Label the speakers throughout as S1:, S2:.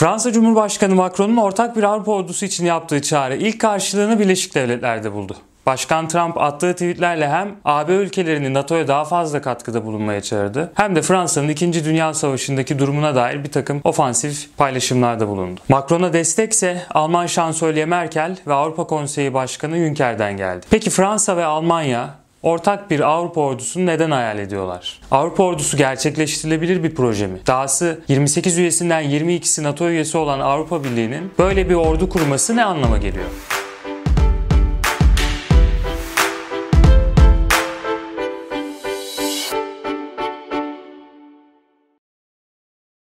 S1: Fransa Cumhurbaşkanı Macron'un ortak bir Avrupa ordusu için yaptığı çağrı ilk karşılığını Birleşik Devletler'de buldu. Başkan Trump attığı tweetlerle hem AB ülkelerini NATO'ya daha fazla katkıda bulunmaya çağırdı hem de Fransa'nın 2. Dünya Savaşı'ndaki durumuna dair bir takım ofansif paylaşımlarda bulundu. Macron'a destekse Alman şansölye Merkel ve Avrupa Konseyi Başkanı Juncker'den geldi. Peki Fransa ve Almanya Ortak bir Avrupa ordusunu neden hayal ediyorlar? Avrupa ordusu gerçekleştirilebilir bir proje mi? Dahası 28 üyesinden 22'si NATO üyesi olan Avrupa Birliği'nin böyle bir ordu kurması ne anlama geliyor?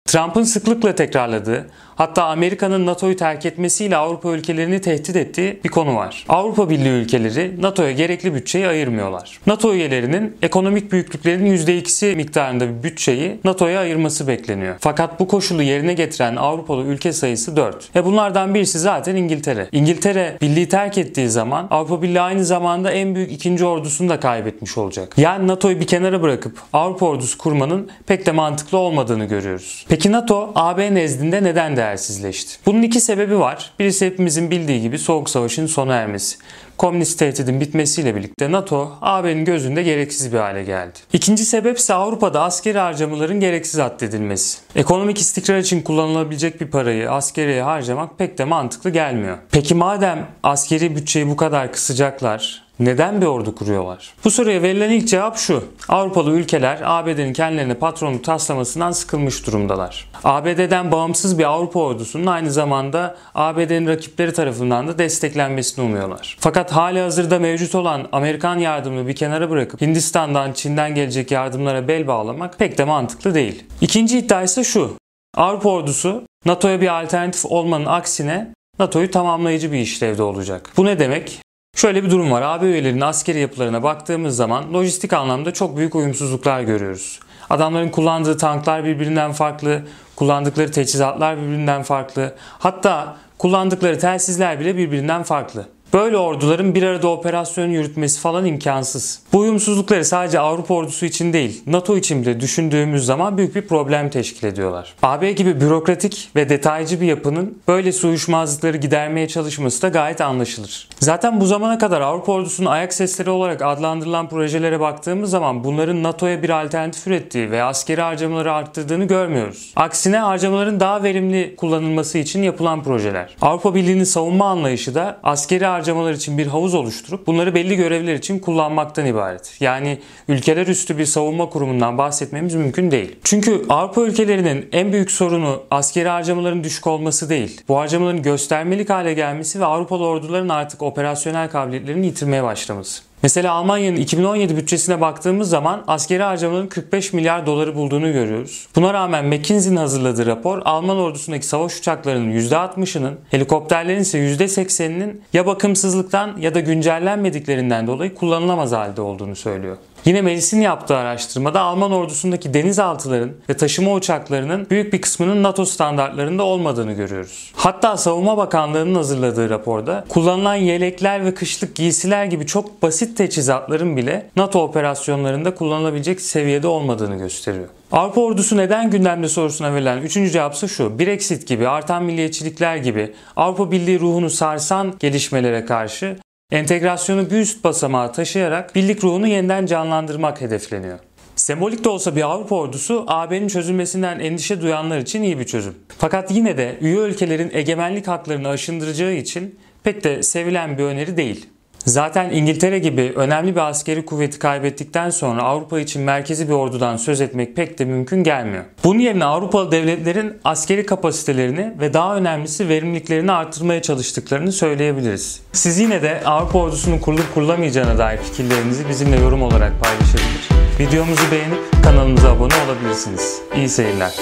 S1: Trump'ın sıklıkla tekrarladığı, hatta Amerika'nın NATO'yu terk etmesiyle Avrupa ülkelerini tehdit ettiği bir konu var. Avrupa Birliği ülkeleri NATO'ya gerekli bütçeyi ayırmıyorlar. NATO üyelerinin ekonomik büyüklüklerinin %2'si miktarında bir bütçeyi NATO'ya ayırması bekleniyor. Fakat bu koşulu yerine getiren Avrupalı ülke sayısı 4. Ve bunlardan birisi zaten İngiltere. İngiltere birliği terk ettiği zaman Avrupa Birliği aynı zamanda en büyük ikinci ordusunu da kaybetmiş olacak. Yani NATO'yu bir kenara bırakıp Avrupa ordusu kurmanın pek de mantıklı olmadığını görüyoruz. Peki NATO AB nezdinde neden değersizleşti? Bunun iki sebebi var. Birisi hepimizin bildiği gibi Soğuk Savaş'ın sona ermesi komünist tehdidin bitmesiyle birlikte NATO AB'nin gözünde gereksiz bir hale geldi. İkinci sebep ise Avrupa'da askeri harcamaların gereksiz addedilmesi. Ekonomik istikrar için kullanılabilecek bir parayı askeriye harcamak pek de mantıklı gelmiyor. Peki madem askeri bütçeyi bu kadar kısacaklar, neden bir ordu kuruyorlar? Bu soruya verilen ilk cevap şu. Avrupalı ülkeler ABD'nin kendilerine patronluk taslamasından sıkılmış durumdalar. ABD'den bağımsız bir Avrupa ordusunun aynı zamanda ABD'nin rakipleri tarafından da desteklenmesini umuyorlar. Fakat hali hazırda mevcut olan Amerikan yardımını bir kenara bırakıp Hindistan'dan, Çin'den gelecek yardımlara bel bağlamak pek de mantıklı değil. İkinci iddia ise şu. Avrupa ordusu NATO'ya bir alternatif olmanın aksine NATO'yu tamamlayıcı bir işlevde olacak. Bu ne demek? Şöyle bir durum var. AB üyelerinin askeri yapılarına baktığımız zaman lojistik anlamda çok büyük uyumsuzluklar görüyoruz. Adamların kullandığı tanklar birbirinden farklı, kullandıkları teçhizatlar birbirinden farklı. Hatta kullandıkları telsizler bile birbirinden farklı. Böyle orduların bir arada operasyon yürütmesi falan imkansız. Bu uyumsuzlukları sadece Avrupa ordusu için değil, NATO için bile düşündüğümüz zaman büyük bir problem teşkil ediyorlar. AB gibi bürokratik ve detaycı bir yapının böyle uyuşmazlıkları gidermeye çalışması da gayet anlaşılır. Zaten bu zamana kadar Avrupa ordusunun ayak sesleri olarak adlandırılan projelere baktığımız zaman bunların NATO'ya bir alternatif ürettiği ve askeri harcamaları arttırdığını görmüyoruz. Aksine harcamaların daha verimli kullanılması için yapılan projeler. Avrupa Birliği'nin savunma anlayışı da askeri harcamalar için bir havuz oluşturup bunları belli görevler için kullanmaktan ibaret. Yani ülkeler üstü bir savunma kurumundan bahsetmemiz mümkün değil. Çünkü Avrupa ülkelerinin en büyük sorunu askeri harcamaların düşük olması değil. Bu harcamaların göstermelik hale gelmesi ve Avrupalı orduların artık operasyonel kabiliyetlerini yitirmeye başlaması. Mesela Almanya'nın 2017 bütçesine baktığımız zaman askeri harcamaların 45 milyar doları bulduğunu görüyoruz. Buna rağmen McKinsey'nin hazırladığı rapor Alman ordusundaki savaş uçaklarının %60'ının, helikopterlerin ise %80'inin ya bakımsızlıktan ya da güncellenmediklerinden dolayı kullanılamaz halde olduğunu söylüyor. Yine meclisin yaptığı araştırmada Alman ordusundaki denizaltıların ve taşıma uçaklarının büyük bir kısmının NATO standartlarında olmadığını görüyoruz. Hatta Savunma Bakanlığı'nın hazırladığı raporda kullanılan yelekler ve kışlık giysiler gibi çok basit teçhizatların bile NATO operasyonlarında kullanılabilecek seviyede olmadığını gösteriyor. Avrupa ordusu neden gündemde sorusuna verilen üçüncü cevapsa şu. Brexit gibi, artan milliyetçilikler gibi Avrupa Birliği ruhunu sarsan gelişmelere karşı Entegrasyonu bir üst basamağa taşıyarak birlik ruhunu yeniden canlandırmak hedefleniyor. Sembolik de olsa bir Avrupa ordusu AB'nin çözülmesinden endişe duyanlar için iyi bir çözüm. Fakat yine de üye ülkelerin egemenlik haklarını aşındıracağı için pek de sevilen bir öneri değil. Zaten İngiltere gibi önemli bir askeri kuvveti kaybettikten sonra Avrupa için merkezi bir ordudan söz etmek pek de mümkün gelmiyor. Bunun yerine Avrupalı devletlerin askeri kapasitelerini ve daha önemlisi verimliliklerini artırmaya çalıştıklarını söyleyebiliriz. Siz yine de Avrupa ordusunun kurulup kurulamayacağına dair fikirlerinizi bizimle yorum olarak paylaşabilir. Videomuzu beğenip kanalımıza abone olabilirsiniz. İyi seyirler.